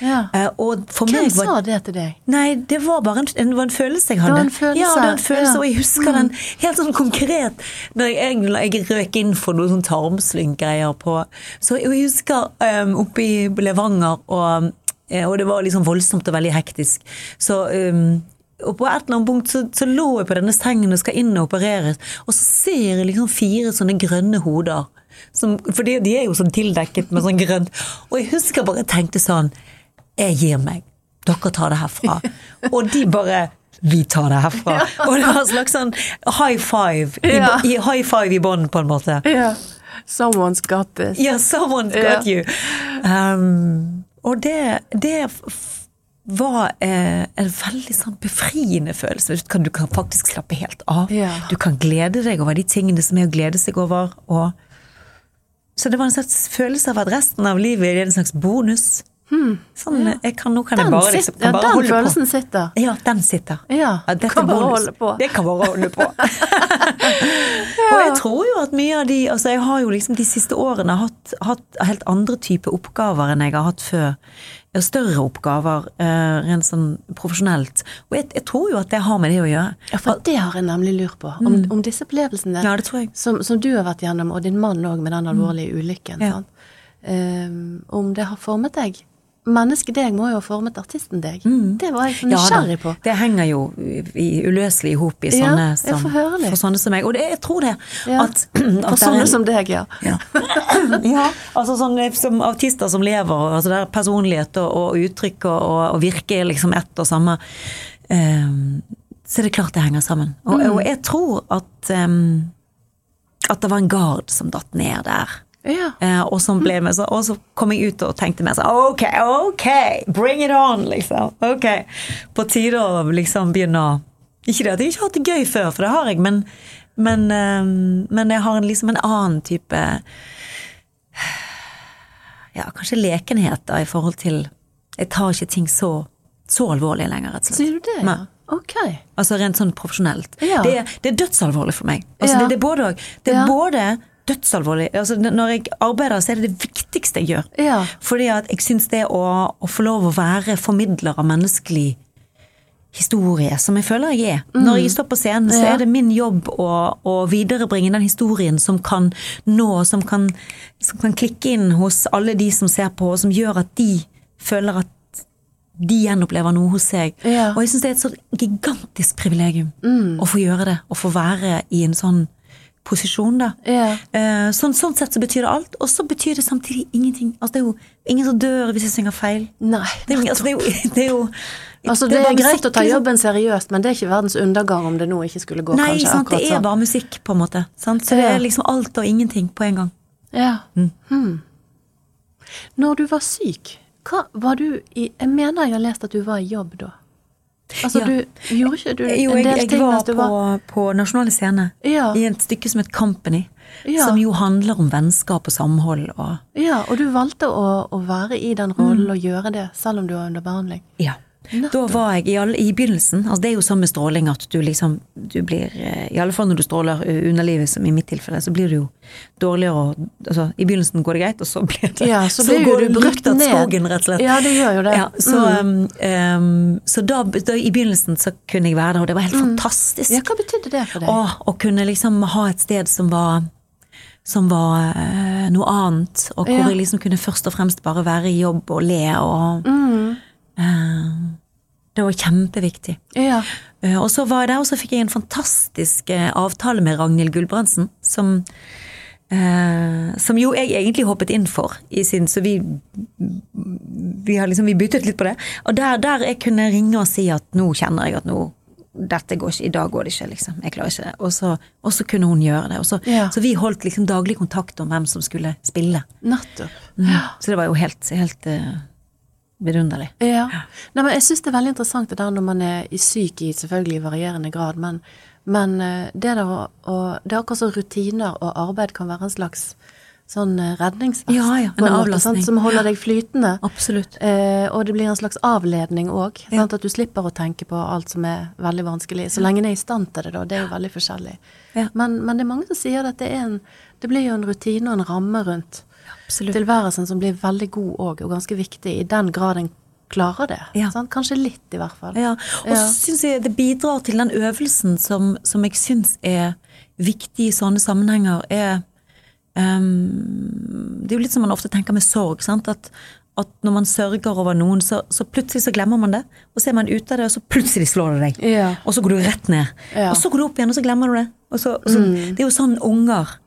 Ja. Eh, Hvem var sa det til deg? Nei, det var bare en, en, det var en følelse jeg hadde. var en følelse, Ja, det var en følelse, ja. og jeg husker den helt sånn konkret når jeg, jeg røk inn for noen sånn tarmslyng-greier på Så jeg husker um, oppe i Levanger, og, eh, og det var liksom voldsomt og veldig hektisk. Så um, og på et eller annet punkt så, så lå jeg på denne sengen og skal inn og opereres, og så ser jeg liksom fire sånne grønne hoder. Som, for de, de er jo sånn tildekket med sånn grønt. Og jeg husker bare jeg tenkte sånn Jeg gir meg. Dere tar det herfra. Og de bare vi tar det herfra. Og det var en slags sånn high five i, Ja. i, high five i bånn, på en måte. Ja. Someone's got this. Ja, someone's Ja. got you. Um, og det, det var eh, en veldig sånn befriende følelse. Du kan, du kan faktisk slappe helt av. Ja. Du kan glede deg over de tingene som er å glede seg over. Og så det var en slags følelse av at resten av livet er en slags bonus. Sånn, jeg kan, nå kan jeg Hmm. Den, bare, sitter- liksom, ja, kan bare den følelsen på. sitter. Ja, den sitter. Ja, dette kan er bare holde på. Det kan bare holde på. Og jeg tror jo at mye av de Altså, jeg har jo liksom de siste årene hatt, hatt helt andre typer oppgaver enn jeg har hatt før. Ja, Større oppgaver, uh, rent sånn profesjonelt. Og jeg, jeg tror jo at det har med det å gjøre. Ja, for det har jeg nemlig lurt på. Om, om disse opplevelsene Ja, det tror jeg. som, som du har vært gjennom, og din mann òg med den alvorlige ulykken, Ja. Ehm, om det har formet deg. Mennesket deg må jo ha formet artisten deg. Det var jeg så Ja på. det henger jo i, uløselig i hop i Ja, sånne jeg som, for sånne som meg. Og det, jeg tror det. Ja. At, at For sånne er sånne som deg, ja. Ja. ja, altså sånn som artister som lever, altså der personlighet og, og uttrykk og, og, og virke er liksom ett og samme. Um, så er det klart det henger sammen. Og, og jeg tror at um, at det var en gard som datt ned der. Ja. Eh, og, så så, og så kom jeg ut og tenkte meg sånn Ok, ok, bring it on, liksom. Ok. På tide å liksom begynne å Ikke det at jeg ikke har hatt det gøy før, for det har jeg, men, men, eh, men jeg har en, liksom en annen type Ja, kanskje lekenhet da, i forhold til Jeg tar ikke ting så, så alvorlig lenger, rett og slett. Sier du det? Ja. Ok. Altså rent sånn profesjonelt. Ja. Det, er- det er dødsalvorlig for meg. Altså Ja. det, det er både. Det er både dødsalvorlig altså Når jeg arbeider, så er det det viktigste jeg gjør. Ja. Fordi at jeg syns det å, å få lov å være formidler av menneskelig historie, som jeg føler jeg er. Når jeg står på scenen, så Mm. Er det min jobb å, å viderebringe den historien som kan nå, som kan, som kan klikke inn hos alle de som ser på, og som gjør at de føler at de gjenopplever noe hos seg. Ja. Og jeg syns det er et så gigantisk privilegium å få gjøre det, å få være i en sånn posisjon, da. Ja. Eh, Sånn, sånn sett så betyr det alt, og så betyr det samtidig ingenting. Altså, det er jo ingen som dør hvis jeg synger feil. Nei. Det er, altså, det er jo, det er jo Altså, det, det er greit musikk, å ta liksom. jobben seriøst, men det er ikke verdens undergang om det nå ikke skulle gå Nei, kanskje sant, det er sånn. bare musikk, på en måte. Sant? Så det er liksom alt og ingenting på en gang. Ja. Mm. Hmm. Når du var syk, hva var du i Jeg mener jeg har lest at du var i jobb da. Altså, Ja. du gjorde ikke du Jo, en jeg, del jeg ting var du på, var på Nasjonale Scene Ja. i et stykke som het Company, Ja. som jo handler om vennskap og samhold og Ja, og du valgte å, å være i den rollen og gjøre det, selv om du var under behandling. Ja. Da var jeg i, all, i begynnelsen altså Det er jo samme stråling at du liksom du blir, eh, I alle fall når du stråler eh, underlivet, som i mitt tilfelle, så blir du jo dårligere og altså, I begynnelsen går det greit, og så blir det Ja, så blir jo går du brukt brutt av ned. skogen, rett og slett. Ja, det gjør jo det. Ja, så mm. um, så da, da i begynnelsen så kunne jeg være der, og det var helt fantastisk. Ja, hva betydde det for deg? Å, å kunne liksom ha et sted som var som var eh, noe annet, og hvor Ja. jeg liksom kunne først og fremst bare være i jobb og le og Mm. eh, Det var kjempeviktig. Ja. Eh, og så var jeg der, og så fikk jeg en fantastisk eh, avtale med Ragnhild Gulbrandsen, som eh, som jo jeg egentlig hoppet inn for, i sin, så vi vi har liksom, vi byttet litt på det. Og der, der jeg kunne ringe og si at nå kjenner jeg at nå dette går ikke, i dag går det ikke, liksom. Jeg klarer ikke det. Og så, og så kunne hun gjøre det. Så, Ja. så vi holdt liksom daglig kontakt om hvem som skulle spille. Nettopp. Mm. Så det var jo helt, helt eh, vidunderlig. Ja. Nei, men jeg syns det er veldig interessant det der når man er syk i selvfølgelig varierende grad, men, men eh, det der å, Det er akkurat som rutiner og arbeid kan være en slags sånn eh, redningsvest. Ja, ja, en avlastning. som holder deg flytende. Absolutt. Eh, og det blir en slags avledning òg. Ja. At du slipper å tenke på alt som er veldig vanskelig. Så lenge en er i stand til det, da. Det er jo veldig forskjellig. Men, men det er mange som sier at det en Det blir jo en rutine og en ramme rundt Absolutt. tilværelsen som blir veldig god òg, og ganske viktig, i den grad en klarer det. Ja. Sant? Kanskje litt, i hvert fall. Ja, og så Ja. syns jeg det bidrar til den øvelsen som, som jeg syns er viktig i sånne sammenhenger, er um, Det er jo litt som man ofte tenker med sorg, sant? At, at når man sørger over noen, så, så plutselig så glemmer man det, og så er man ute av det, og så plutselig slår det deg. Ja. Og så går du rett ned. Og så går du opp igjen, og så glemmer du det. Så, så, Det er jo sånn unger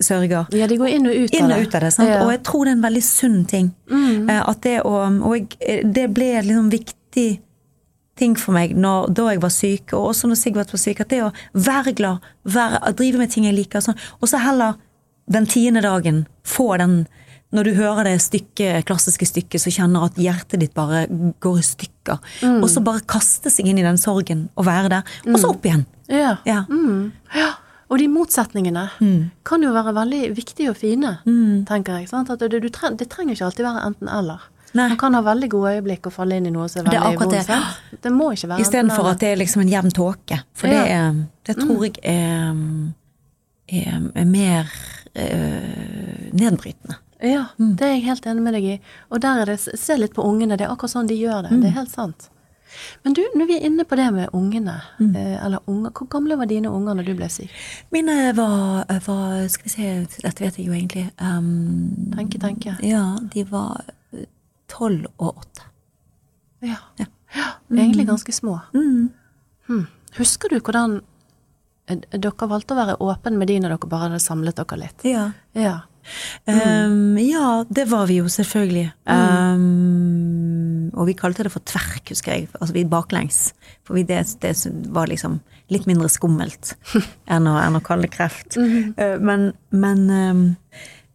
sørger. Ja, de går inn og ut Inn og ut av det. Ja. Og jeg tror det er en veldig sunn ting. Mm. At det å Og jeg, det ble en liksom viktig ting for meg når, da jeg var syk, og også når Sigvart var syk, at det å være glad, være, drive med ting jeg liker, sånn, og så heller den tiende dagen få den når du hører det stykket, klassiske stykket, så kjenner at hjertet ditt bare går i stykker. Og så bare kaste seg inn i den sorgen og være der. Og så opp igjen. Ja. Ja. Mm. ja. Og de motsetningene kan jo være veldig viktige og fine, tenker jeg. Sant? At det, du treng, det trenger ikke alltid være enten-eller. Man kan ha veldig gode øyeblikk og falle inn i noe som er veldig vondt. det. Det må ikke være Istedenfor at det er liksom en jevn tåke. For Ja. det, er, det tror jeg er, er, er mer øh, nedbrytende. Ja, det er jeg helt enig med deg i. Og der er det, se litt på ungene, det er akkurat sånn de gjør det. Det er helt sant. Men du, når vi er inne på det med ungene, mm. eller unger, hvor gamle var dine unger når du ble syk? Mine var, var Skal vi se, dette vet jeg jo egentlig. Um, Tenke, tenke. Ja, de var eh, tolv og åtte. Ja. ja. Egentlig ganske små. Mm. Hmm. Husker du hvordan eh, dere valgte å være åpne med de når dere bare hadde samlet dere litt? Ja. Ja. Um, ja, det var vi jo selvfølgelig. Um, og vi kalte det for tverk, husker jeg. Altså vi baklengs. For vi, det, det var liksom litt mindre skummelt enn å, enn å kalle det kreft. Uh, men men um,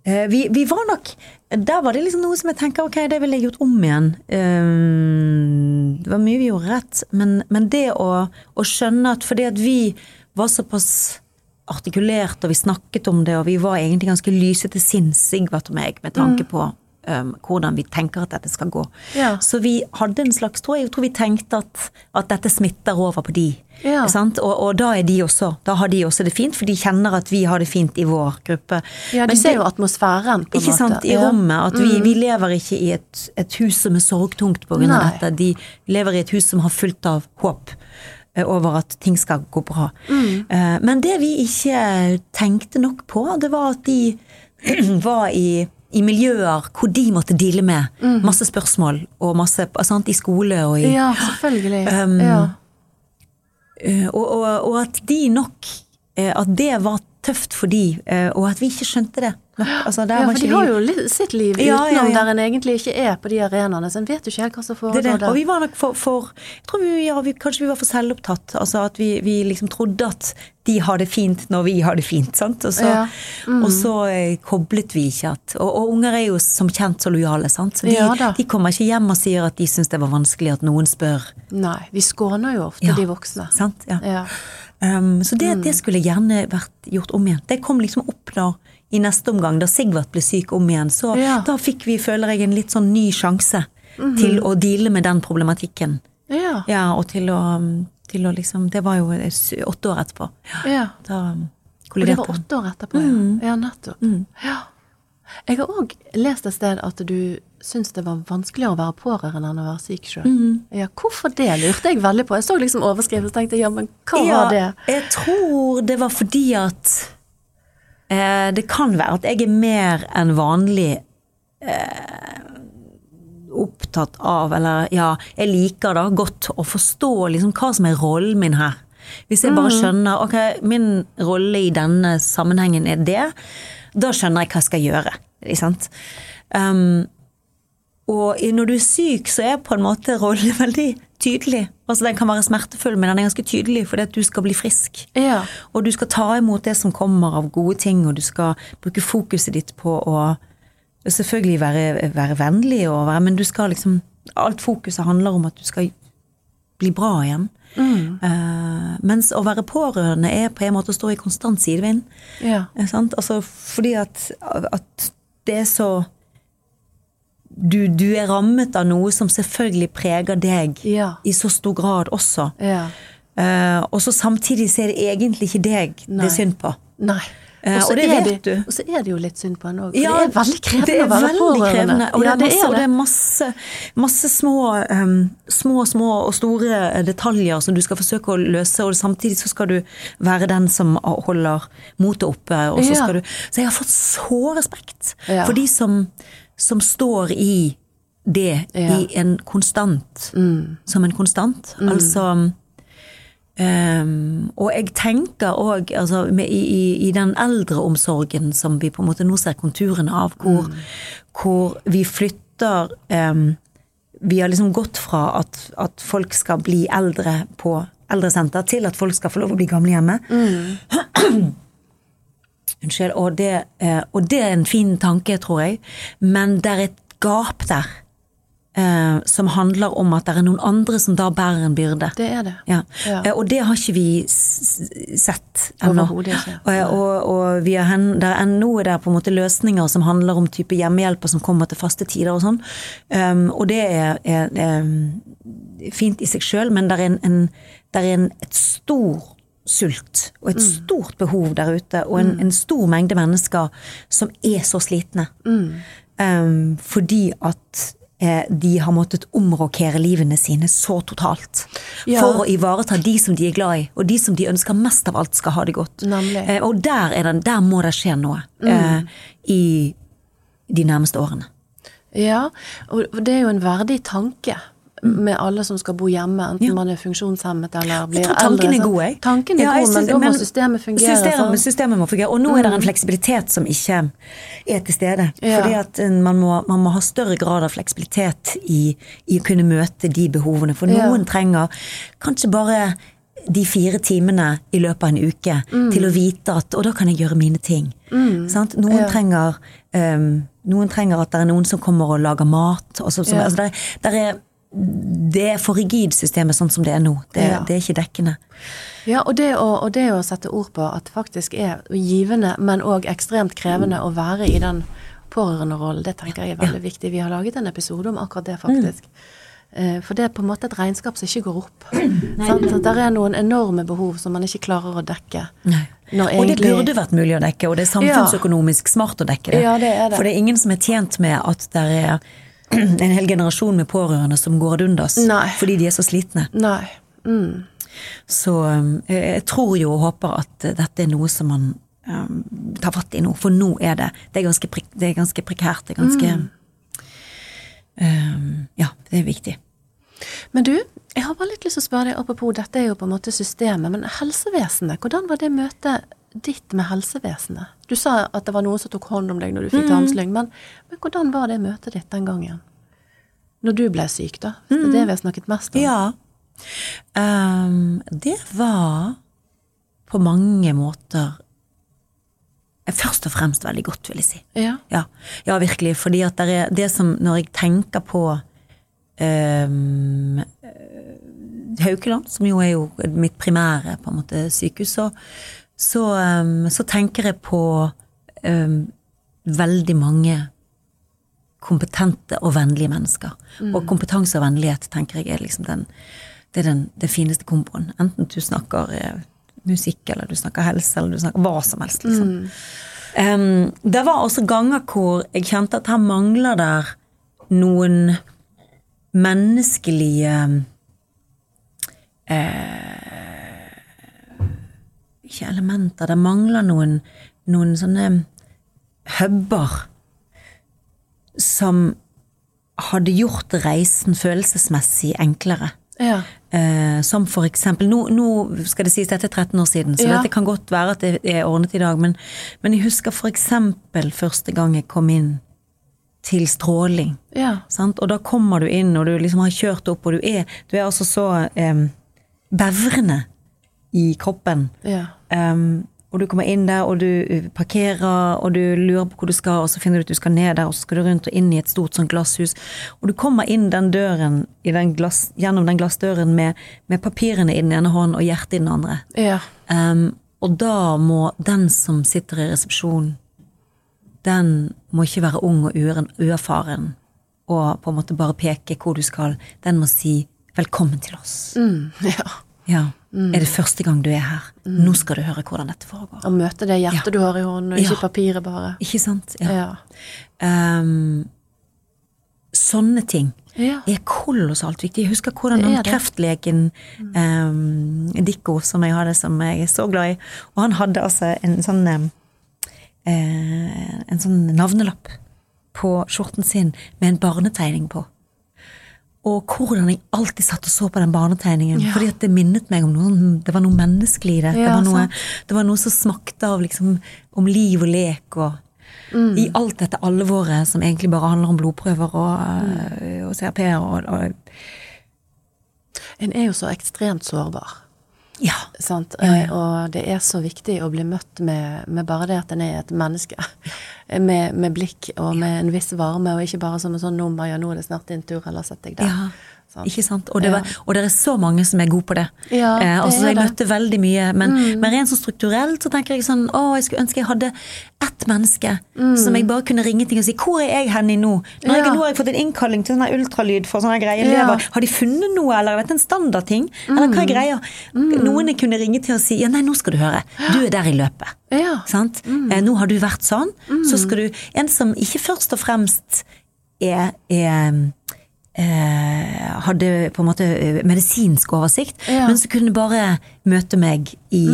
uh, vi, vi var nok Der var det liksom noe som jeg tenker ok, det ville jeg gjort om igjen. Um, det var mye vi gjorde rett, men, men det å, å skjønne at fordi at vi var såpass artikulert, og vi snakket om det, og vi var egentlig ganske lyse til sinns, Sigvart og meg, med tanke på um, hvordan vi tenker at dette skal gå. Ja. Så vi hadde en slags, tror jeg, tror vi tenkte at, at dette smitter over på de. Ja. Sant? Og, og da er de også, da har de også det fint, for de kjenner at vi har det fint i vår gruppe. ja, de Men ser det- jo atmosfæren, på en ikke måte. sant, i rommet. At vi, vi lever ikke i et, et hus som er sorgtungt av dette. De lever i et hus som har fullt av håp eh, over at ting skal gå bra. Mm. Men det vi ikke tenkte nok på, det var at de var i, i miljøer hvor de måtte deale med masse spørsmål og masse sant, i skole og i Ja, selvfølgelig. Um, ja. Eh, og, og, og at de nok eh, At det var tøft for de, eh, og at vi ikke skjønte det. Altså, ja, for de har jo li- sitt liv Ja, ja, utenom ja. der en egentlig ikke er på de arenaene, så en vet jo ikke helt hva som foregår er der. Og vi var nok for, for Jeg tror vi, ja, vi, kanskje vi var for selvopptatt. Altså at vi, vi liksom trodde at de har det fint når vi har det fint. Sant? Og så. Mm. og så eh, koblet vi ikke at og, og unger er jo som kjent så lojale, sant. Så de, de kommer ikke hjem og sier at de syns det var vanskelig at noen spør. Nei, vi skåner jo ofte de voksne. Sant? Ja. Um, så det, Mm. det skulle gjerne vært gjort om igjen. Det kom liksom opp da i neste omgang, da Sigvart ble syk om igjen. Så Ja. Da fikk vi, føler jeg, en litt sånn ny sjanse til å deale med den problematikken. Ja. Ja, og til å, til å liksom Det var jo åtte år etterpå. Ja, ja. da kolliderte Og det var åtte år etterpå, ja. Ja, nettopp. Ja. Jeg har òg lest et sted at du syns det var vanskeligere å være pårørende enn å være syk sjøl. Ja, hvorfor det, lurte jeg veldig på. Jeg så liksom overskriften og tenkte ja, men hva var det? Jeg tror det var fordi at eh, Det kan være at jeg er mer enn vanlig eh, opptatt av, eller ja, jeg liker da godt å forstå liksom hva som er rollen min her. Hvis jeg bare skjønner ok, min rolle i denne sammenhengen er det, da skjønner jeg hva jeg skal gjøre. Ikke sant? Um, og når du er syk, så er på en måte rollen veldig tydelig. Altså Den kan være smertefull, men den er ganske tydelig fordi at du skal bli frisk. Ja. Og du skal ta imot det som kommer av gode ting, og du skal bruke fokuset ditt på å selvfølgelig være, være vennlig, og være, men du skal liksom Alt fokuset handler om at du skal bli bra igjen. Eh, mens å være pårørende er på en måte å stå i konstant sidevind. Ja. Eh, Sant? Altså, fordi at, at det er så du, du er rammet av noe som selvfølgelig preger deg Ja. i så stor grad også. Ja. Uh, og så samtidig så er det egentlig ikke deg det er synd på. Nei. Eh, og det vet det, du. Og så er det jo litt synd på en òg. Ja, det er veldig krevende å være pårørende. Og, Og det, er masse, og det det. er masse, masse små, um, små, små og store detaljer som du skal forsøke å løse, og samtidig så skal du være den som holder motet oppe. Og så, Ja. skal du, så jeg har fått så respekt Ja. for de som, som står i det Ja. Mm. i en konstant. Som en konstant. Altså Um, og jeg tenker òg altså, i, i, i den eldreomsorgen som vi på en måte nå ser konturene av, hvor, hvor vi flytter um, Vi har liksom gått fra at, at folk skal bli eldre på eldresenter, til at folk skal få lov å bli gamle hjemme. Unnskyld. Og det, og det er en fin tanke, tror jeg, men det er et gap der. eh, som handler om at det er noen andre som da bærer en byrde. Det er det. Ja. Ja. Eh, Og det har ikke vi sett ennå. Og, og, og vi har hen, det er noe der på en måte løsninger som handler om type hjemmehjelper som kommer til faste tider og sånn. Um, og det er, er, er fint i seg sjøl, men det er, en, en, det er en, et stor sult og et stort behov der ute, og en, en stor mengde mennesker som er så slitne. Um, fordi at eh, de har måttet omrokere livene sine så totalt. Ja. For å ivareta de som de er glad i, og de som de ønsker mest av alt skal ha det godt. Eh, og der, er det, der må det skje noe eh, i de nærmeste årene. Ja, og det er jo en verdig tanke med alle som skal bo hjemme, enten man er funksjonshemmet eller blir Jeg eldre. tror tanken er god, jeg. Tanken er Ja, jeg god, men da må systemet fungere. Systemet, systemet må fungere. Og nå er det en fleksibilitet som ikke er til stede. Ja. Fordi at eh, man må, man må ha større grad av fleksibilitet i, i å kunne møte de behovene. For Ja. noen trenger kanskje bare de fire timene i løpet av en uke til å vite at Og da kan jeg gjøre mine ting. Sant? Noen, Ja. trenger, um, noen trenger at det er noen som kommer og lager mat. Og så, som, Ja. altså det, er- der er, det er for rigid systemet sånn som det er nå. Det, Ja. det er ikke dekkende. Ja, og det, å, og det å sette ord på at det faktisk er givende, men òg ekstremt krevende å være i den pårørenderollen, det tenker jeg er veldig viktig. Vi har laget en episode om akkurat det, faktisk. Mm. For det er på en måte et regnskap som ikke går opp. At Der er noen enorme behov som man ikke klarer å dekke. Nei. Egentlig... Og det burde vært mulig å dekke, og det er samfunnsøkonomisk smart å dekke det. Ja, det er det. For det er ingen som er tjent med at det er en hel generasjon med pårørende som går ad undas Nei. fordi de er så slitne. Nei. Mm. Så um, jeg tror jo og håper at dette er noe som man um, tar fatt i nå, for nå er det Det er ganske, prik, det er ganske prekært. Det er ganske um, Ja, det er viktig. Men du, jeg har bare litt lyst til å spørre deg, apropos dette er jo på en måte systemet, men helsevesenet, hvordan var det møtet ditt med helsevesenet? Du sa at det var noen som tok hånd om deg når du fikk tarmslyng, men, men hvordan var det møtet ditt den gangen? Når du ble syk, da? Hvis det er det vi har snakket mest om. Ja. Um, det var på mange måter eh, først og fremst veldig godt, vil jeg si. Ja. Ja, ja virkelig. Fordi at det er det som Når jeg tenker på um, Haukeland, som jo er jo mitt primære på en måte sykehus, så, så, um, så tenker jeg på um, veldig mange kompetente og vennlige mennesker. Og kompetanse og vennlighet tenker jeg er liksom den, det er den, det fineste komboen. Enten du snakker eh, musikk, eller du snakker helse, eller du snakker hva som helst. liksom. Em, det var også ganger hvor jeg kjente at her mangler der noen menneskelige eh, Ikke elementer, det mangler noen, noen sånne huber som hadde gjort reisen følelsesmessig enklere. Ja. Eh, som for eksempel nå, nå skal det sies dette er 13 år siden, så Ja. dette kan godt være at det er ordnet i dag, men, men jeg husker for eksempel første gang jeg kom inn til stråling. Ja. Sant? Og da kommer du inn, og du liksom har kjørt opp, og du er, du er altså så eh, bevrende i kroppen. Ja. Um, og du kommer inn der, og du uh, parkerer, og du lurer på hvor du skal, og så finner du ut du skal ned der, og så skal du rundt og inn i et stort sånn glasshus. Og du kommer inn den døren, i den glass, gjennom den glassdøren med, med papirene i den ene hånden og hjertet i den andre. Ja. Um, og da må den som sitter i resepsjonen, den må ikke være ung og uerfaren og på en måte bare peke hvor du skal. Den må si 'velkommen til oss'. Mm, ja. Ja. Er det første gang du er her? Nå skal du høre hvordan dette foregår. Å møte det hjertet du har i hånden, og ikke Ja. papiret bare. Ikke sant? Ja. Ja. Um, sånne ting Ja. er kolossalt viktig. Jeg husker hvordan det. kreftlegen um, Dikko, som jeg hadde, som jeg er så glad i, og han hadde altså en sånn um, en sånn navnelapp på skjorten sin med en barnetegning på. Og hvordan jeg alltid satt og så på den barnetegningen. Ja. Fordi at det minnet meg om noe Det var noe menneskelig i det. det, var noe, det var noe som smakte av liksom om liv og lek og Mm. I alt dette alvoret som egentlig bare handler om blodprøver og, Mm. eh, og CRP-er og, og En er jo så ekstremt sårbar. Ja. Sant? Ja, ja. Eh, Og det er så viktig å bli møtt med, med bare det at en er et menneske. Med, med blikk og med en viss varme, og ikke bare som en sånn nummer 'ja, nå er det snart din tur', eller 'sett deg der'. Sant? ikke sant? Og det, Ja. og det er så mange som er gode på det. Ja, eh, altså, er jeg det. Mm. møtte veldig mye, men, men rent sånn strukturelt så tenker jeg sånn Å, jeg skulle ønske jeg hadde ett menneske som jeg bare kunne ringe til og si 'Hvor er jeg hen i nå?' Når jeg, Mm. Ja. nå har jeg fått en innkalling til sånn ultralyd for sånne greier. Ja. Lever. Har de funnet noe, eller vet en standardting? Eller hva er greia? Noen jeg kunne ringe til og si 'Ja, nei, nå skal du høre. Du er der i løpet'. Ja. Sant? Eh, nå har du vært sånn. Så skal du En som ikke først og fremst er, er eh, hadde på en måte eh, medisinsk oversikt, Ja. men som kunne bare møte meg i,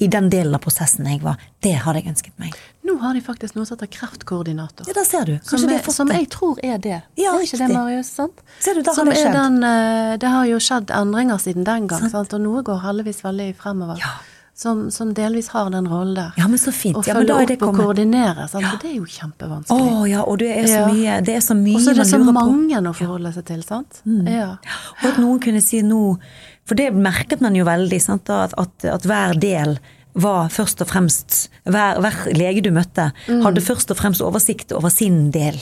i den delen av prosessen jeg var. Det hadde jeg ønsket meg. Nå har de faktisk noe som heter kreftkoordinator. Ja, der ser du. Som, Kanskje de er, har fått som det. jeg tror er det. Ja, er ikke det. Marius? sant? Ser du, da har det skjedd. den, eh, det har jo skjedd endringer siden den gang, Sant. sant? og noe går heldigvis veldig fremover. Ja. Som, som delvis har den rollen der. Ja, men så fint. Å Ja, men følge opp og kommet. koordinere, sant? Ja. for det er jo kjempevanskelig. Å oh, ja, og det er så Ja. mye, det er så mye og så er det så mange på. å forholde seg til, sant? Mm. Ja. Og at noen kunne si nå For det merket man jo veldig, sant, da, at, at, at hver del var først og fremst Hver, hver lege du møtte, Mm. hadde først og fremst oversikt over sin del.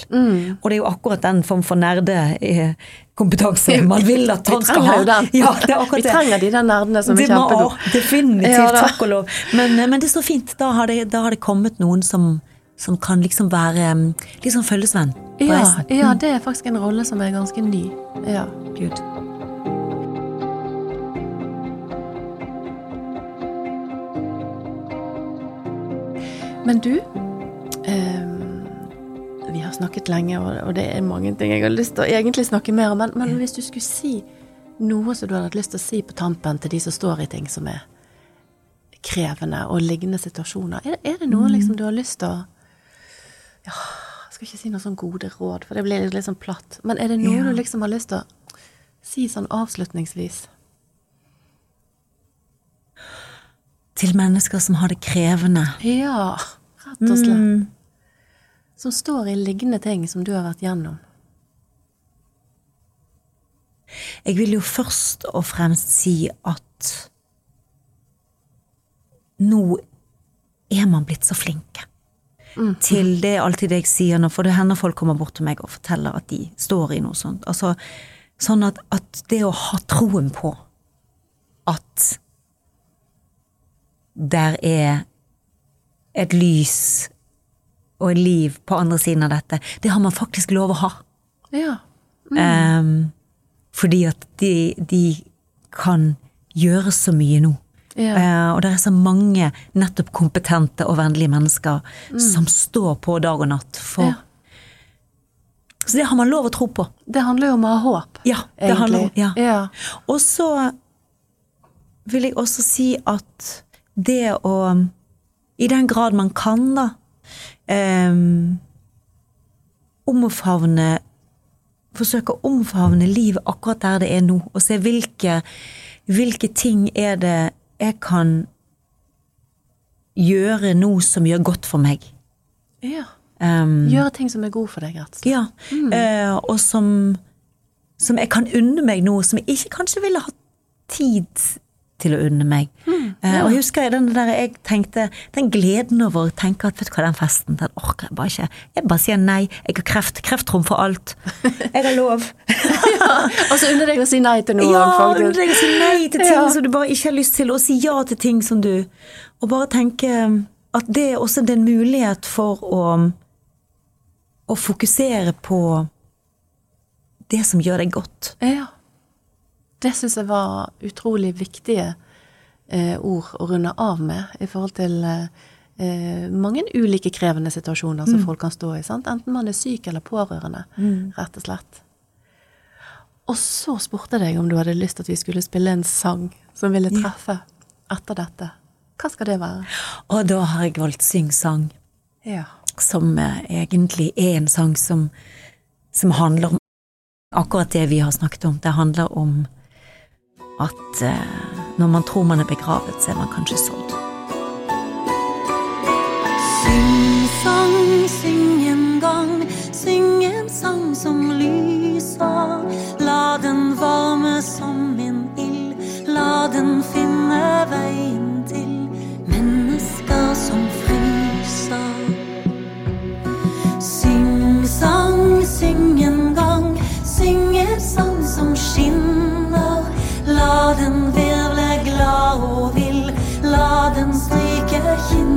Og det er jo akkurat den form for nerdekompetanse man vil at han skal ha. Ja, er Vi trenger de der nerdene som det er kjempegode. Definitivt, Ja, takk og lov. Men, men det er så fint. Da har det, da har det kommet noen som, som kan liksom være liksom følgesvenn Ja, ja, det er faktisk en rolle som er ganske ny. Ja. Gud. Men du, eh, vi har snakket lenge, og, det er mange ting jeg har lyst til å egentlig snakke mer om, men, men hvis du skulle si noe som du hadde hatt lyst til å si på tampen til de som står i ting som er krevende og lignende situasjoner, er, er det noe liksom du har lyst til å Ja, jeg skal ikke si noe sånn gode råd, for det blir litt sånn platt, men er det noe Ja. du liksom har lyst til å si sånn avslutningsvis? Til mennesker som har det krevende. Ja, rett og slett. Mm. Som står i lignende ting som du har vært gjennom. Jeg vil jo først og fremst si at nå er man blitt så flinke til det alltid jeg sier nå, for det hender folk kommer bort til meg og forteller at de står i noe sånt. Altså, sånn at, at det å ha troen på at der er et lys og et liv på andre siden av dette, det har man faktisk lov å ha. Ja. Ehm, fordi at de, de kan gjøre så mye nå. Ja. Uh, og det er så mange nettopp kompetente og vennlige mennesker som står på dag og natt for Ja. Så det har man lov å tro på. Det handler jo om å ha håp, Ja, det handler om ja. ja. Og så vil jeg også si at det å I den grad man kan, da um, Omfavne Forsøke å omfavne livet akkurat der det er nå, og se hvilke, hvilke ting er det jeg kan gjøre nå som gjør godt for meg. Ja. Um, Gjøre ting som er god for deg, rett og slett. ja. Eh, og som, som jeg kan unne meg nå, som jeg ikke kanskje ville hatt tid til å unne meg. Eh, og jeg den der jeg tenkte Den gleden over å tenke at vet du hva, den festen, den orker jeg bare ikke. Jeg bare sier nei. Jeg har kreft. Kreft trumfer alt. Jeg har lov. Og så unner deg å si nei til noe, Ja, faktisk. deg er å si nei til ting Ja. som du bare ikke har lyst til, og si ja til ting som du Og bare tenke at det er også en mulighet for å å fokusere på det som gjør deg godt. Ja. Det syns jeg var utrolig viktige eh, ord å runde av med i forhold til eh, eh, mange ulike krevende situasjoner som folk kan stå i. Sant? Enten man er syk eller pårørende, rett og slett. Og så spurte jeg deg om du hadde lyst til at vi skulle spille en sang som ville treffe etter dette. Hva skal det være? Og da har jeg valgt Syng sang, Ja. som eh, egentlig er en sang som, som handler om akkurat det vi har snakket om. Det handler om at eh, når man tror man er begravet, så er man kanskje sådd. Syng sang, syng en gang, syng en sang som lyser. La den varme som en ild, la den finne veien til mennesker som fryser. Syng sang, syng en gang, syng en sang som skinner. La den virvle glad og vill, la den stryke kinnet